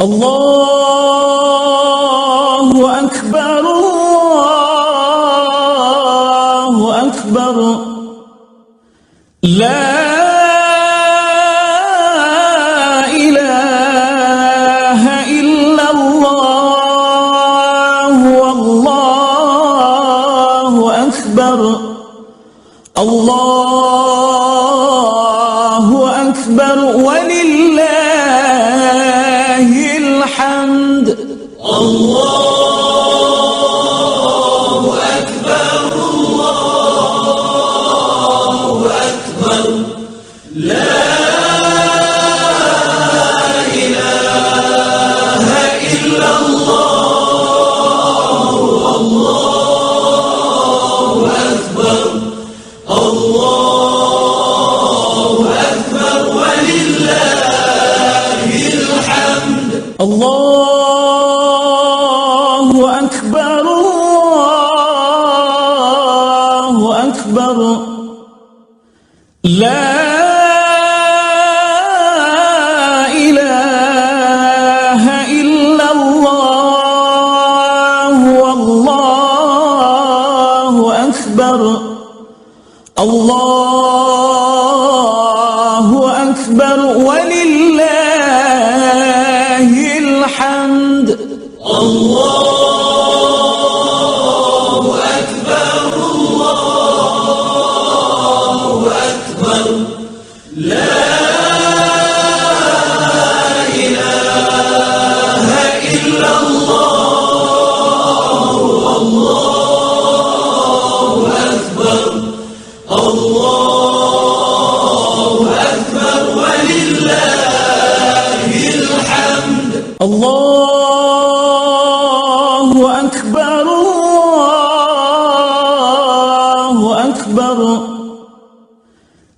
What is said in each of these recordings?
الله أكبر الله أكبر.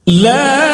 لا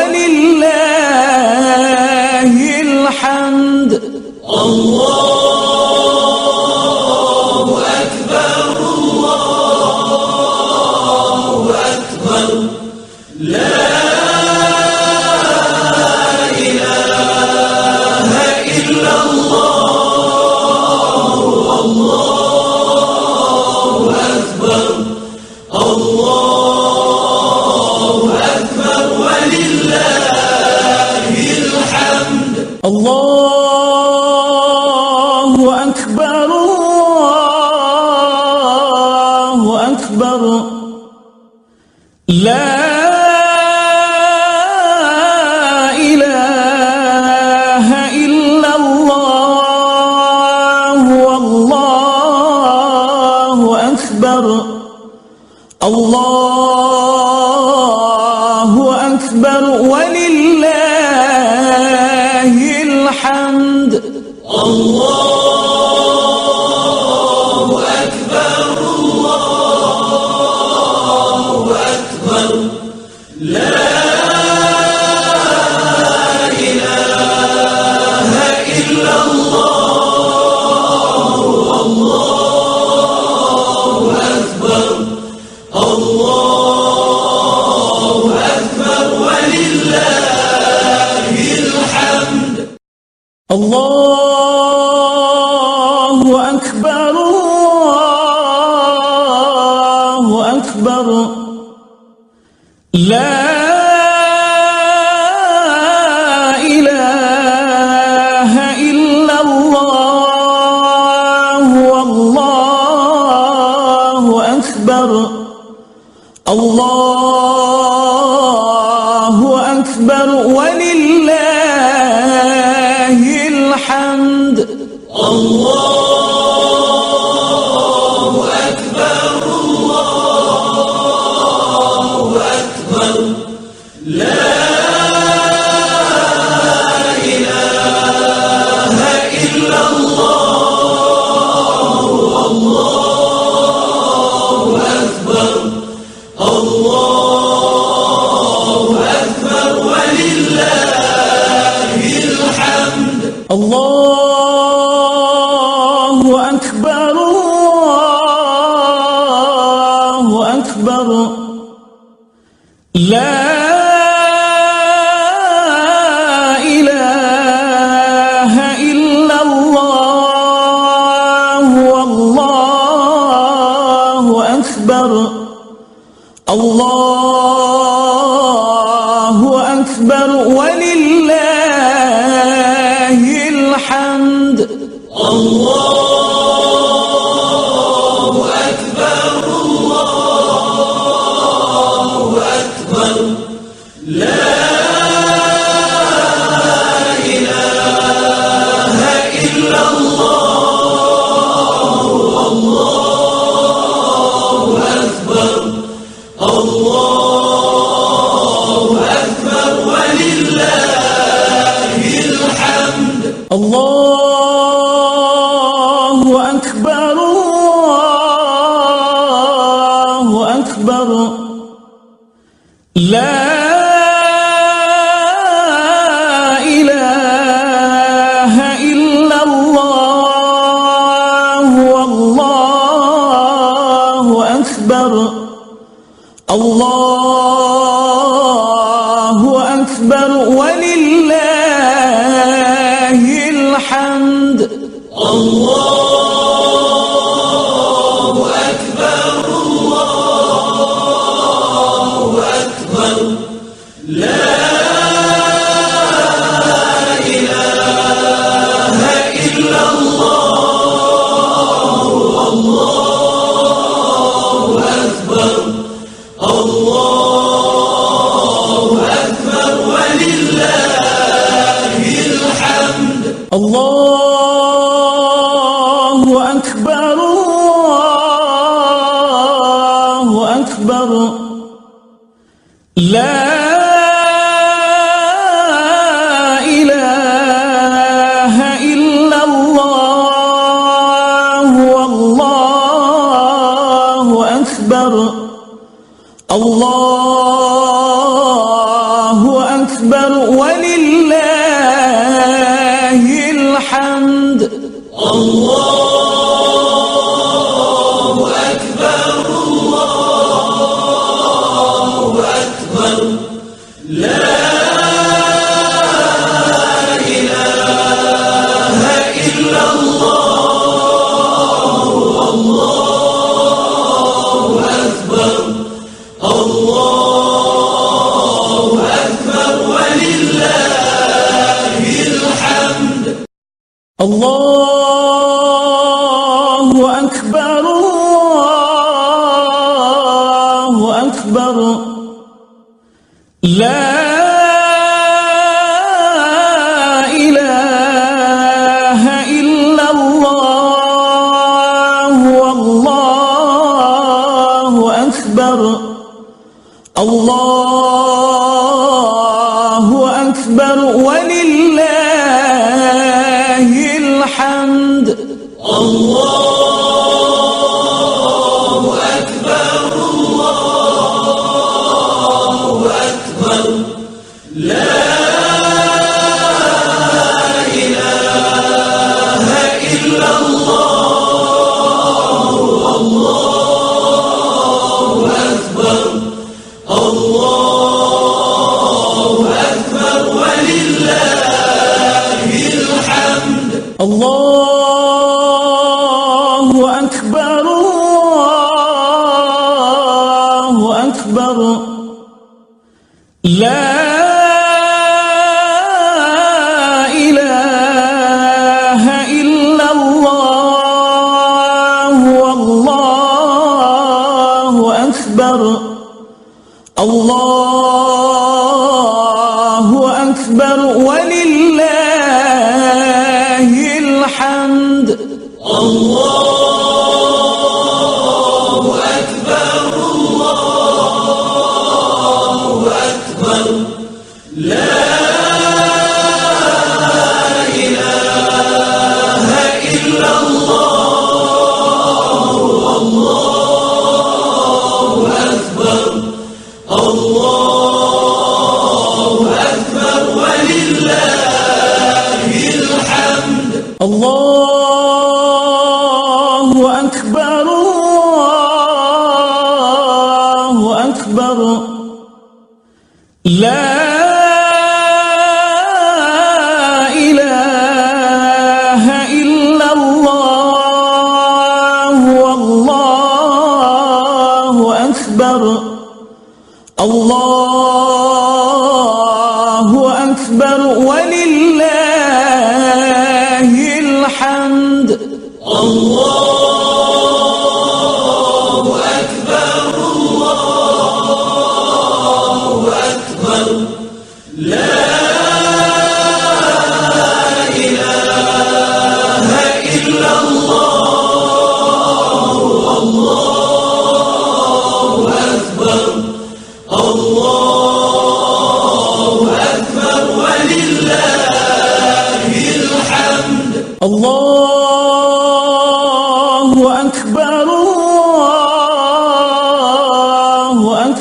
ولله الحمد.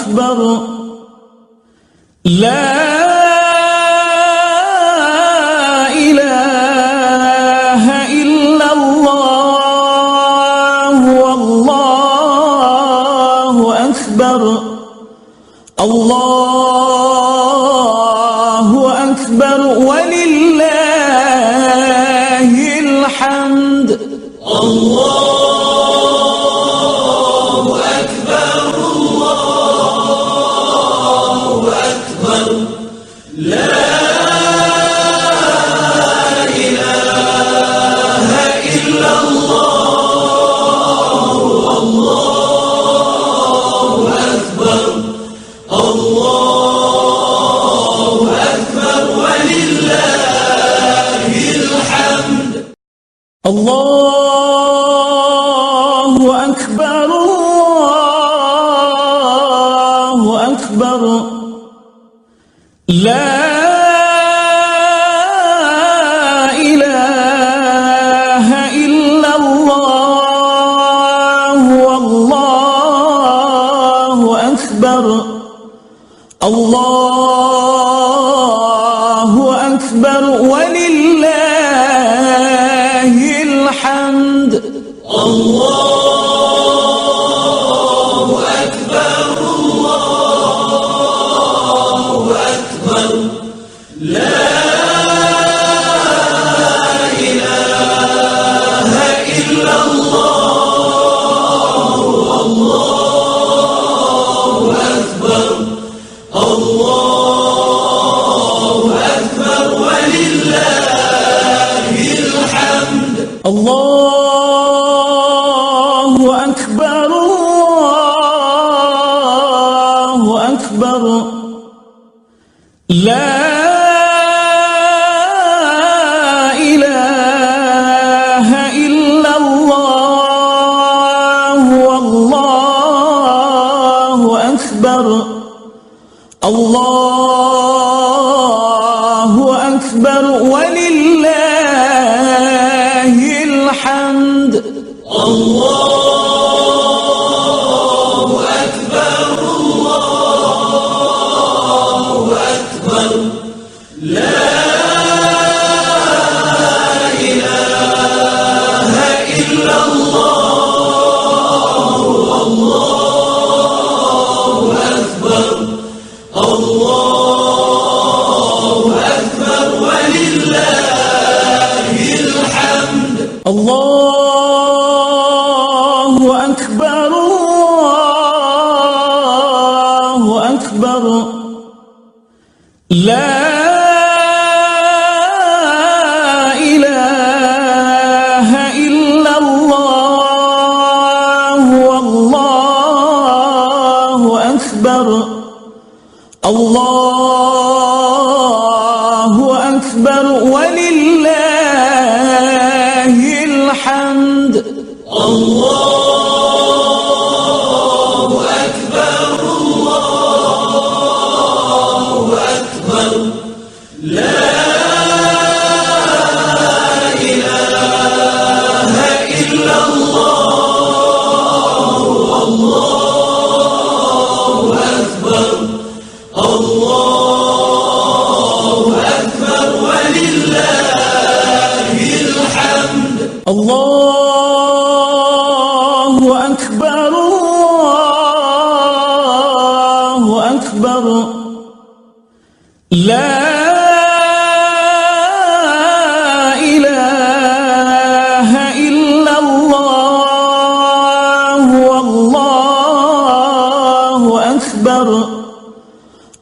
أكبر. لا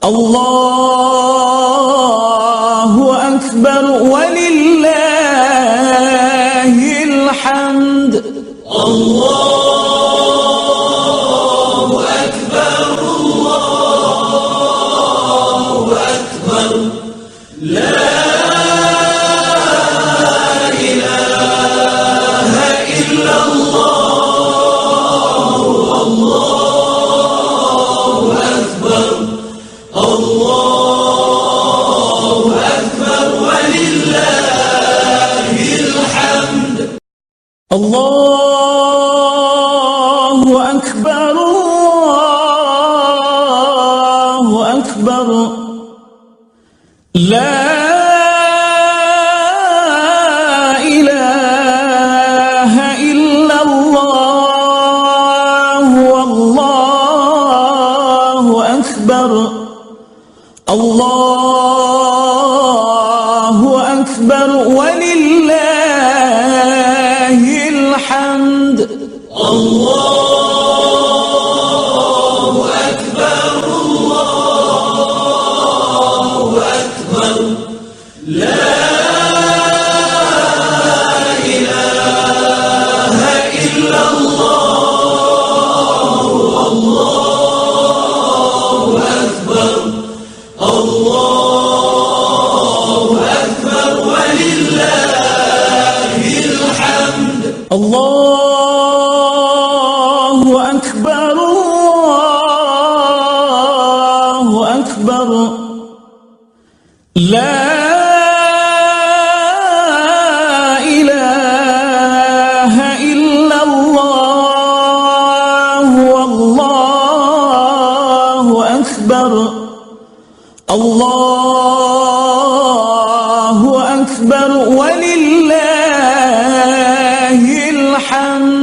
الله أكبر ولله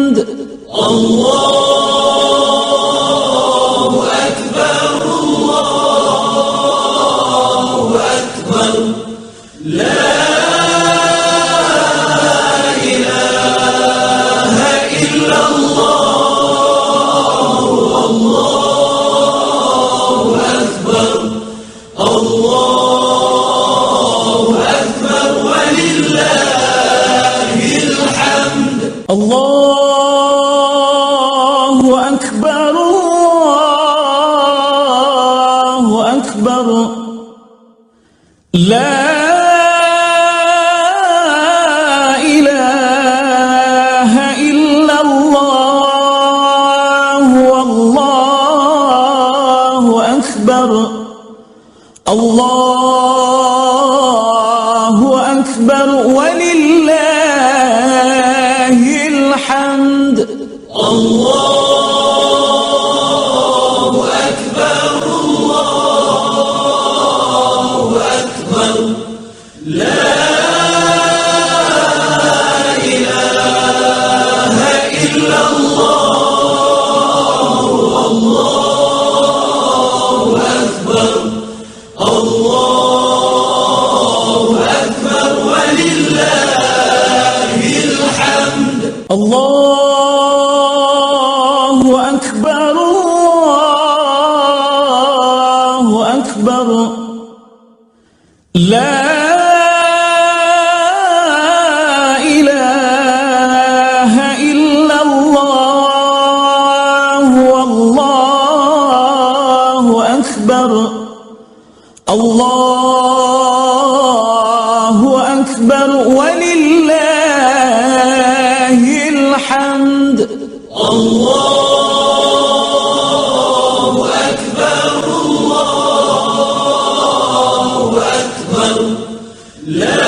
الحمد الله لا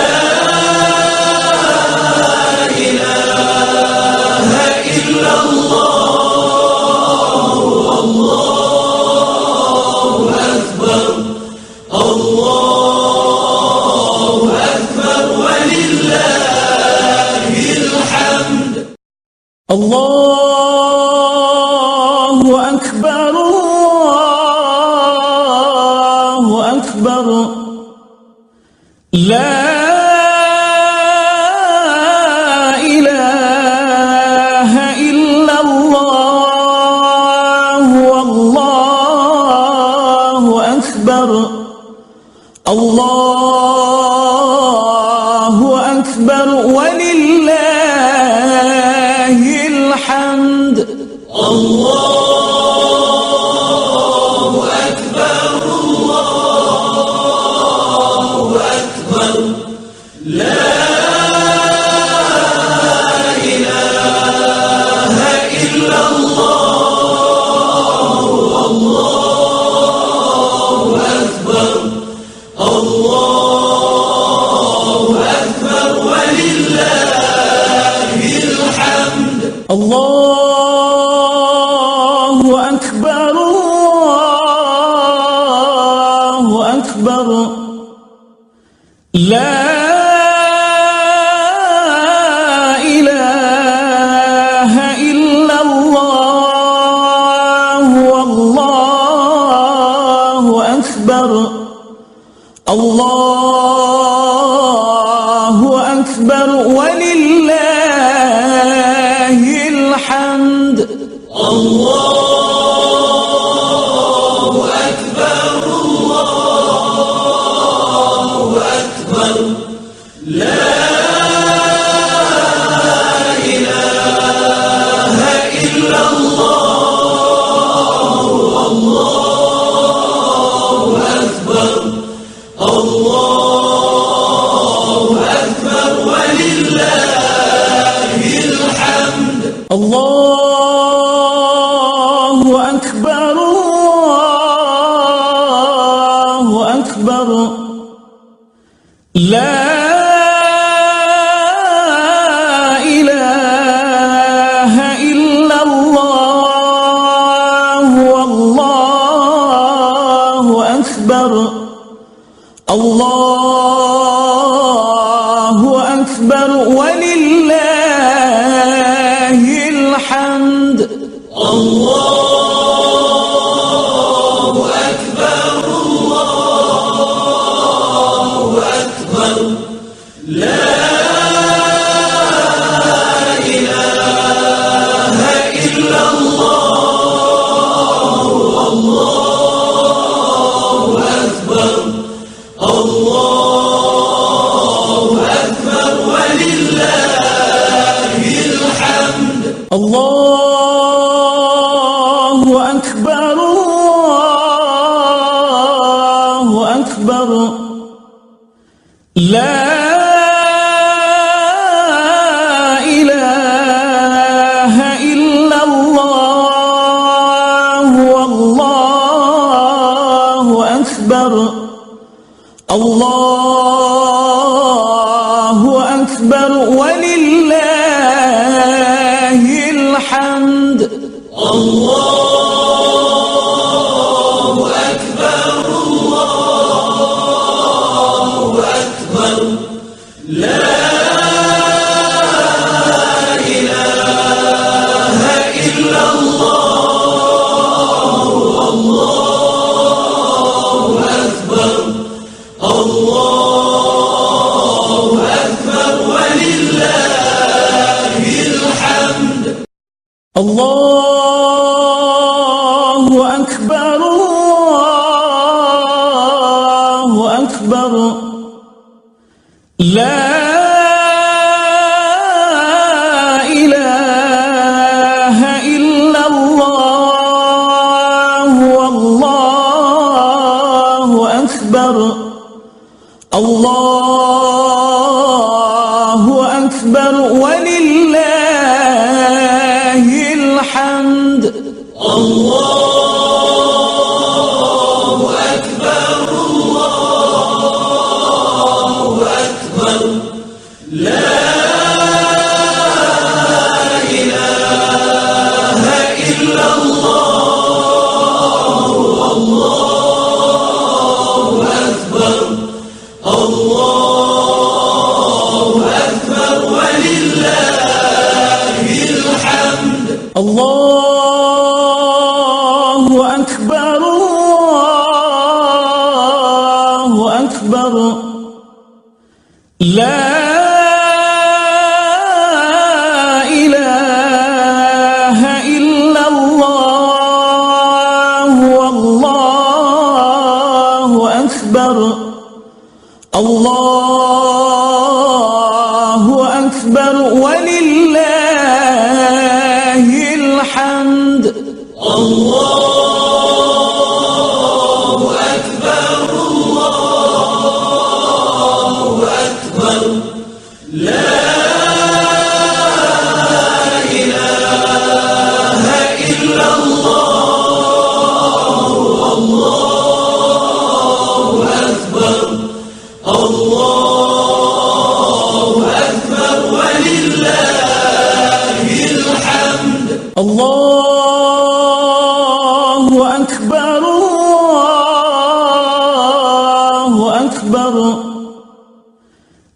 الله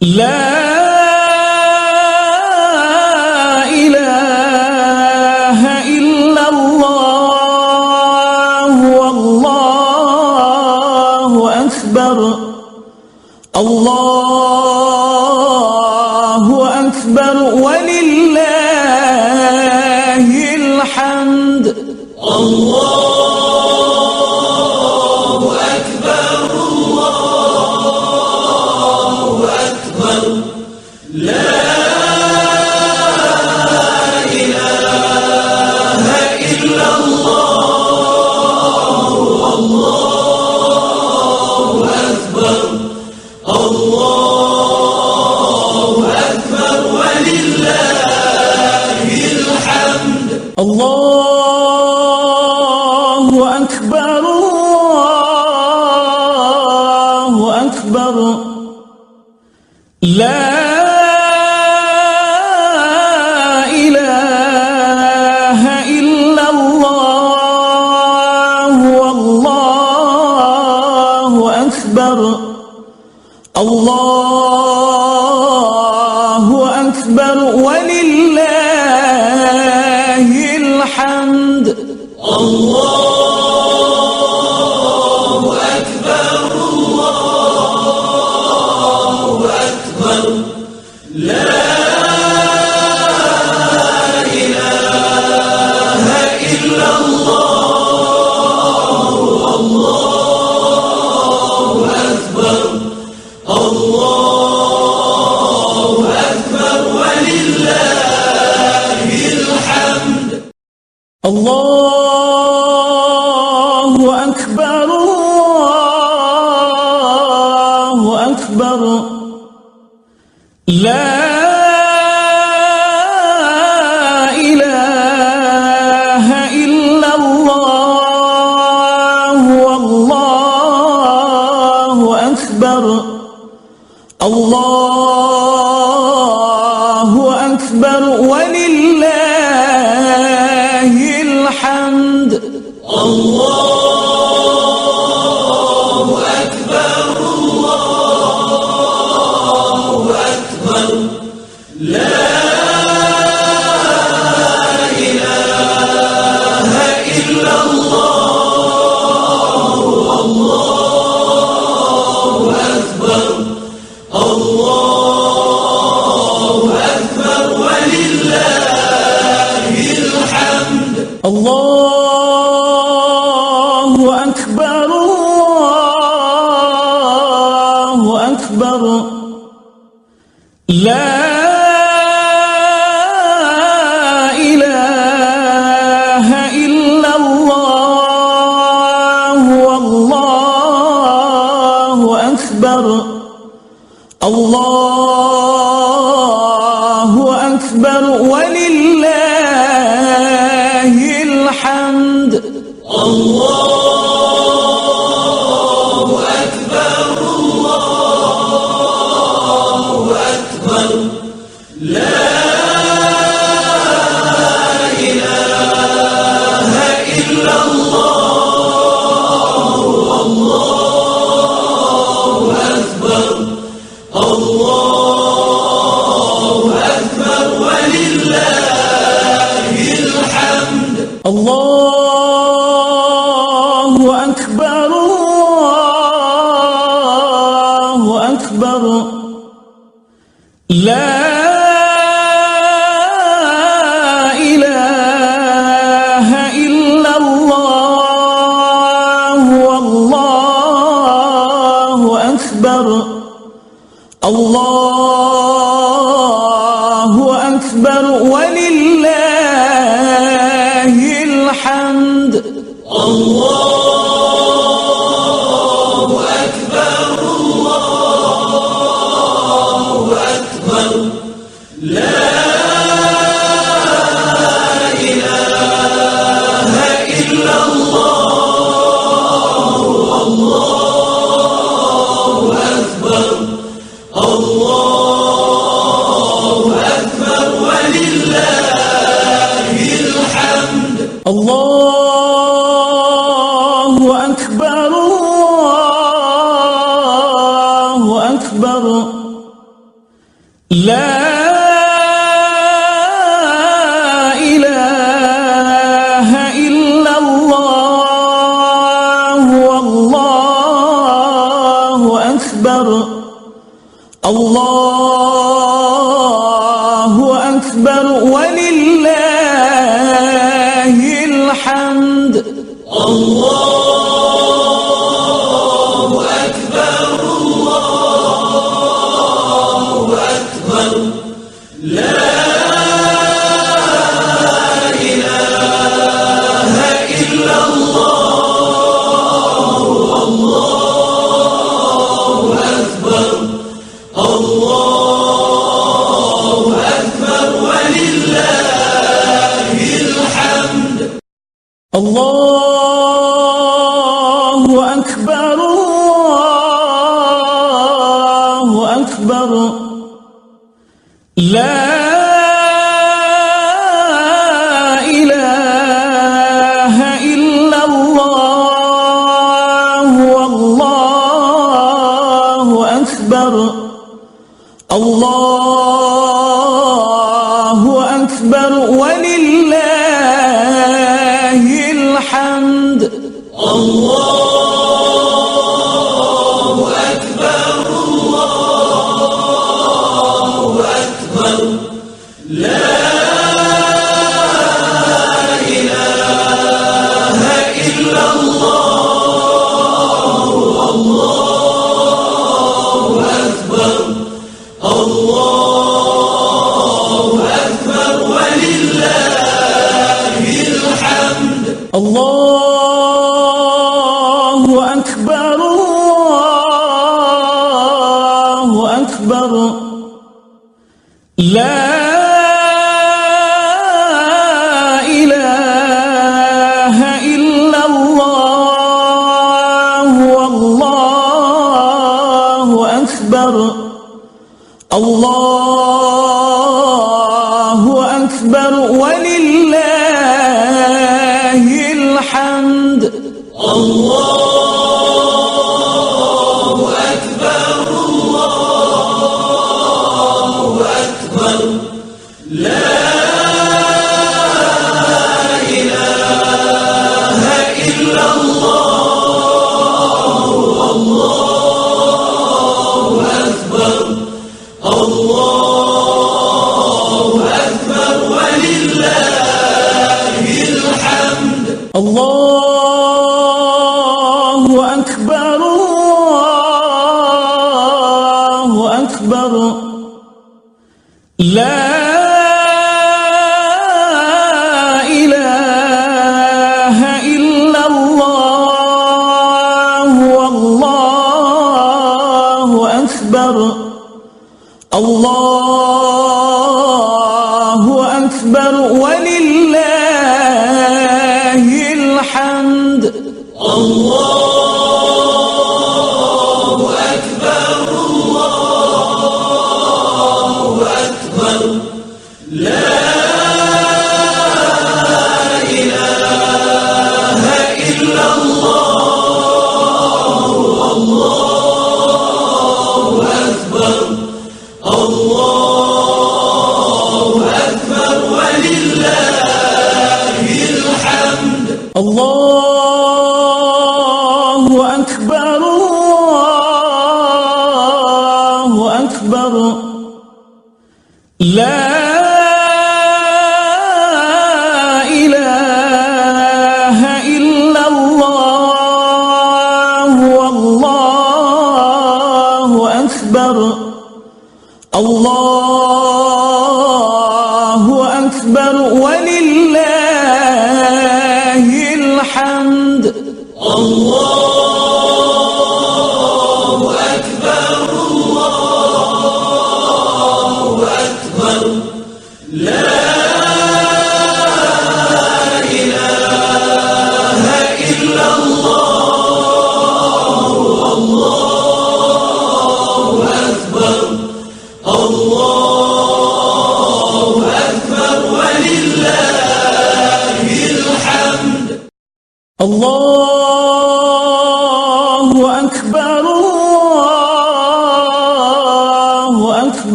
لا أكبر ولله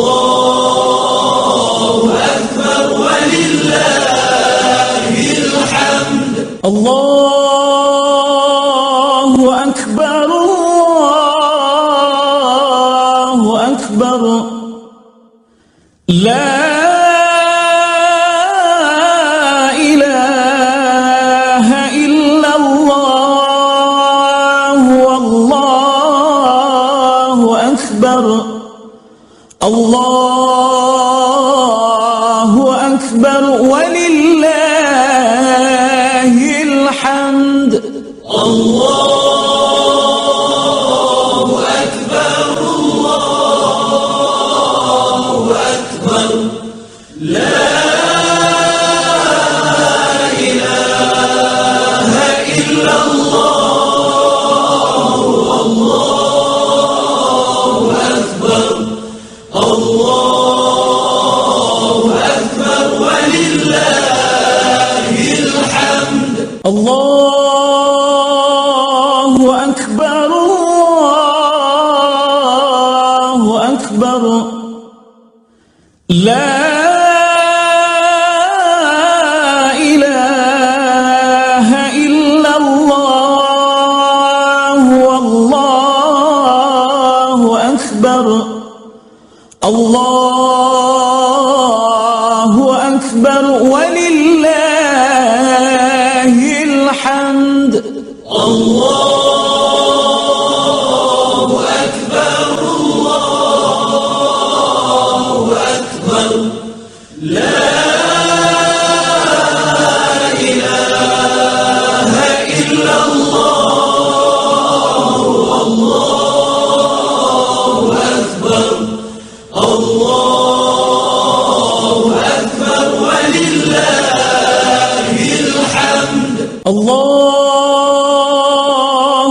الله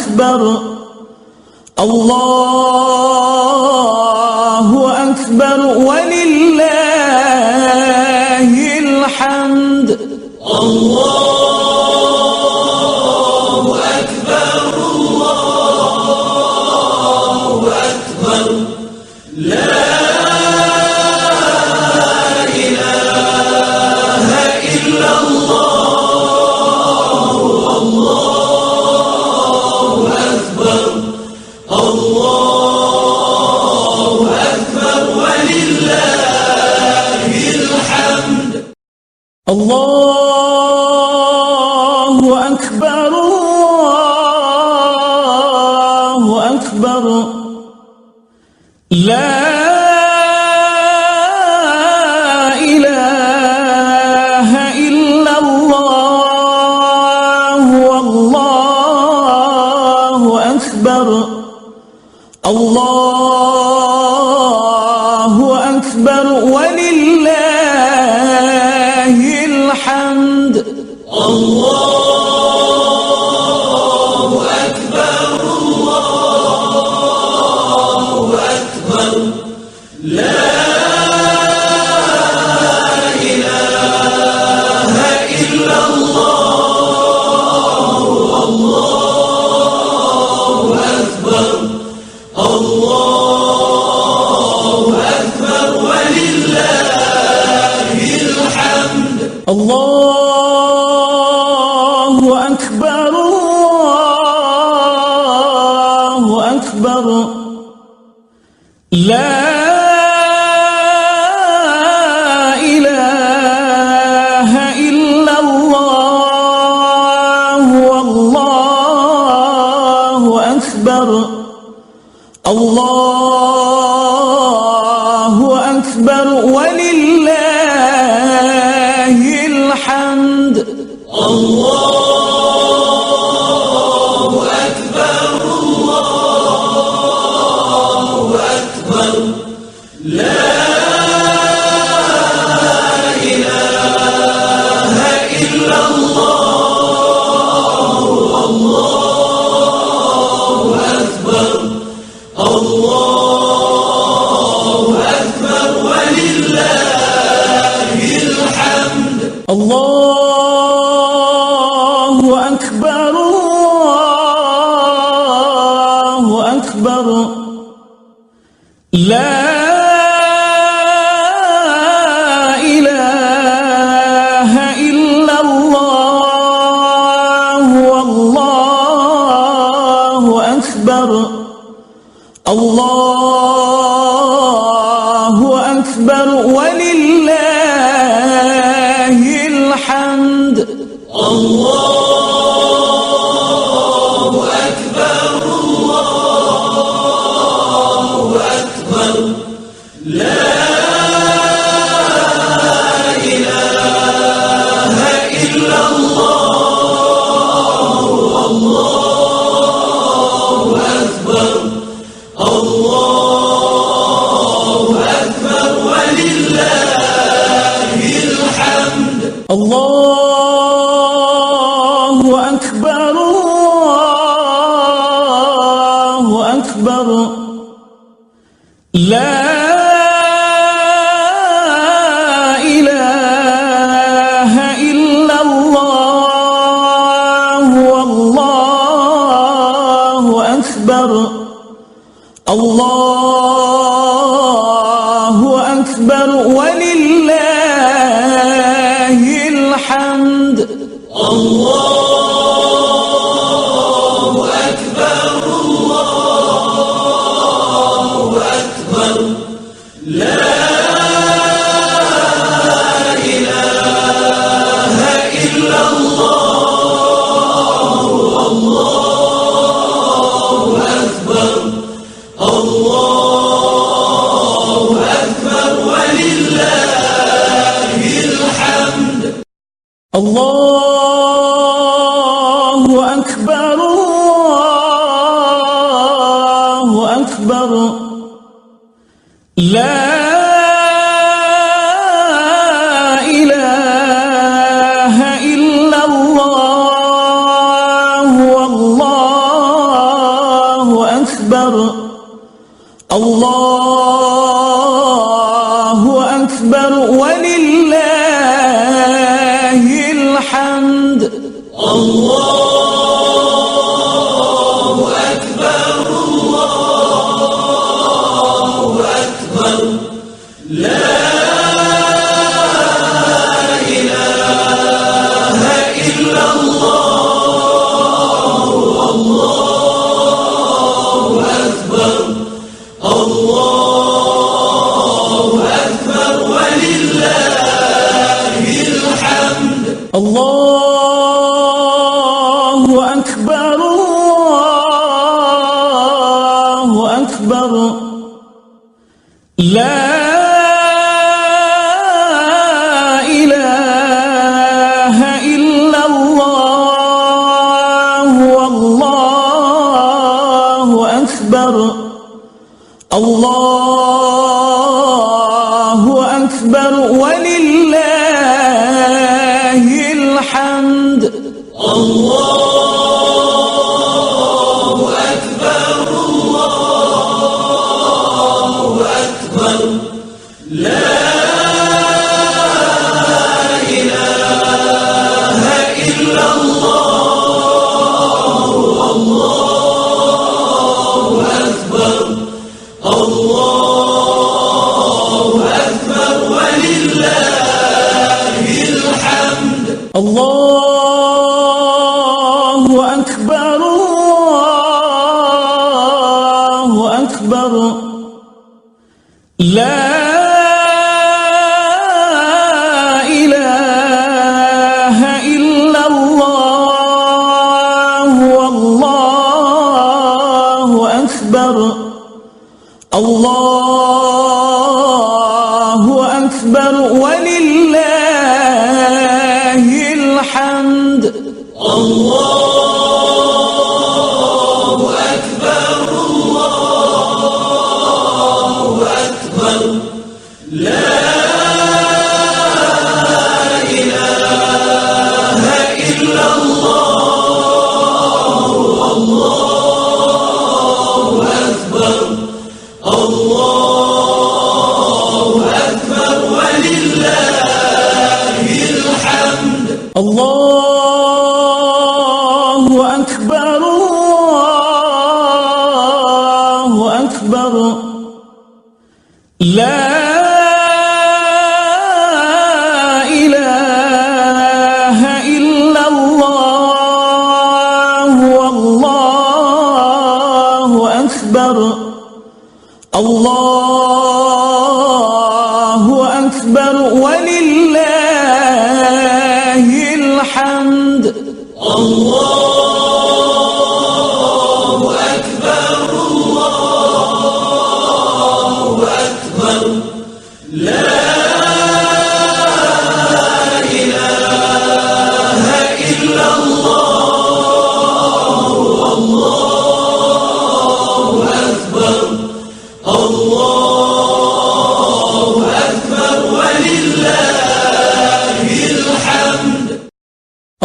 أكبر. الله أكبر. ولله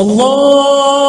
الله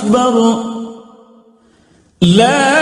أكبر. لا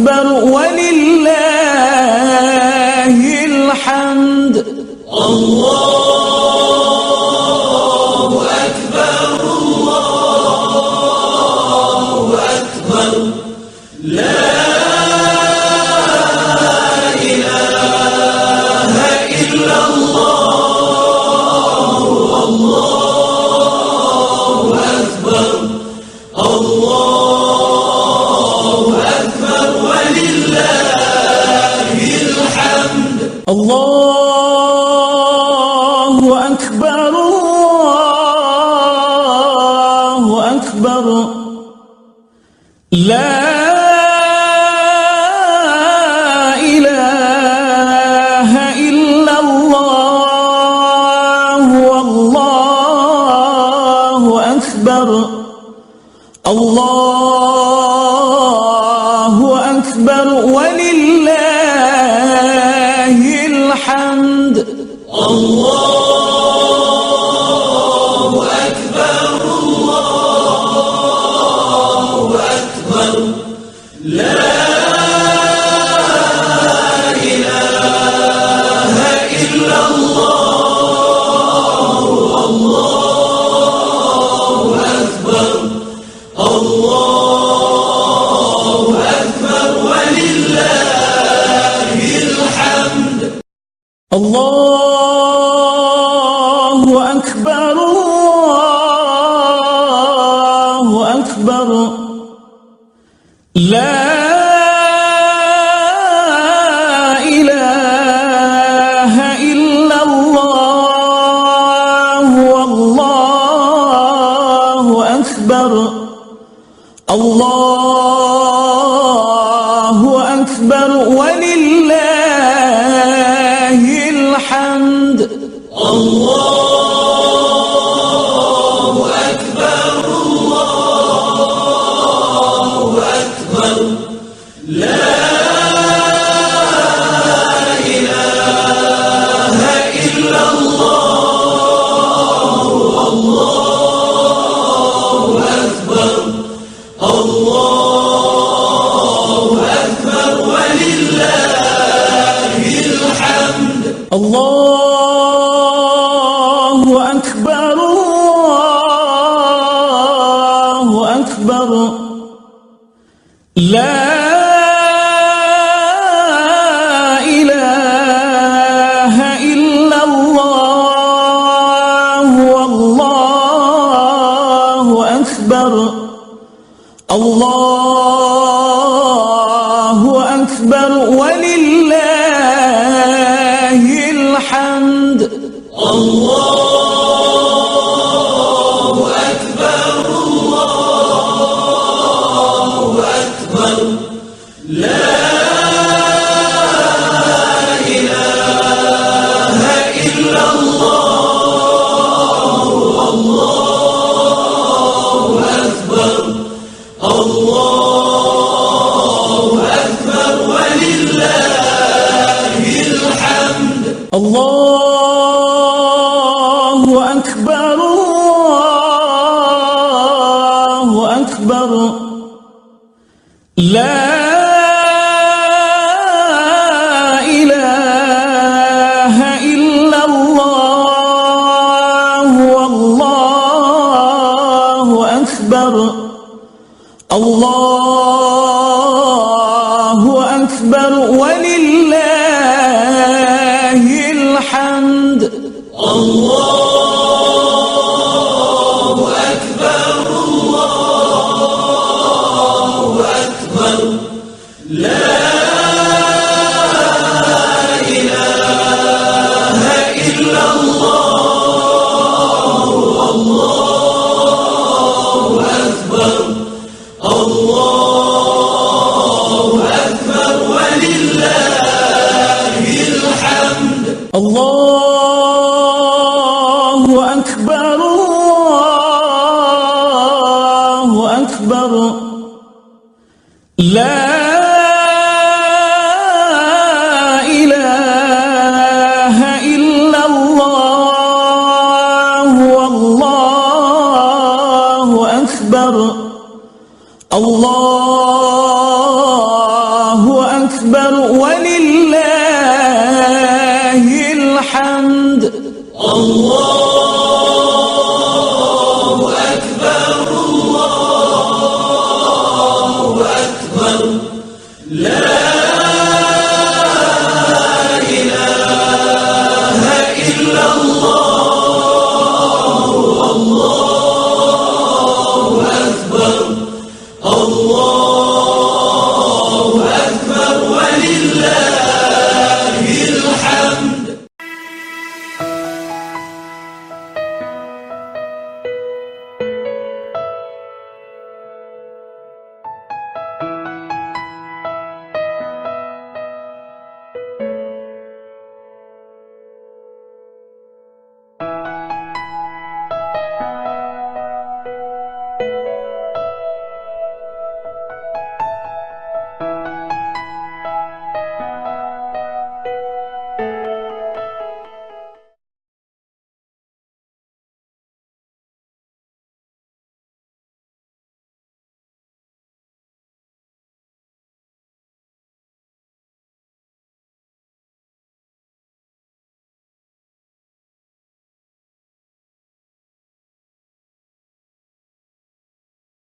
أكبر ولله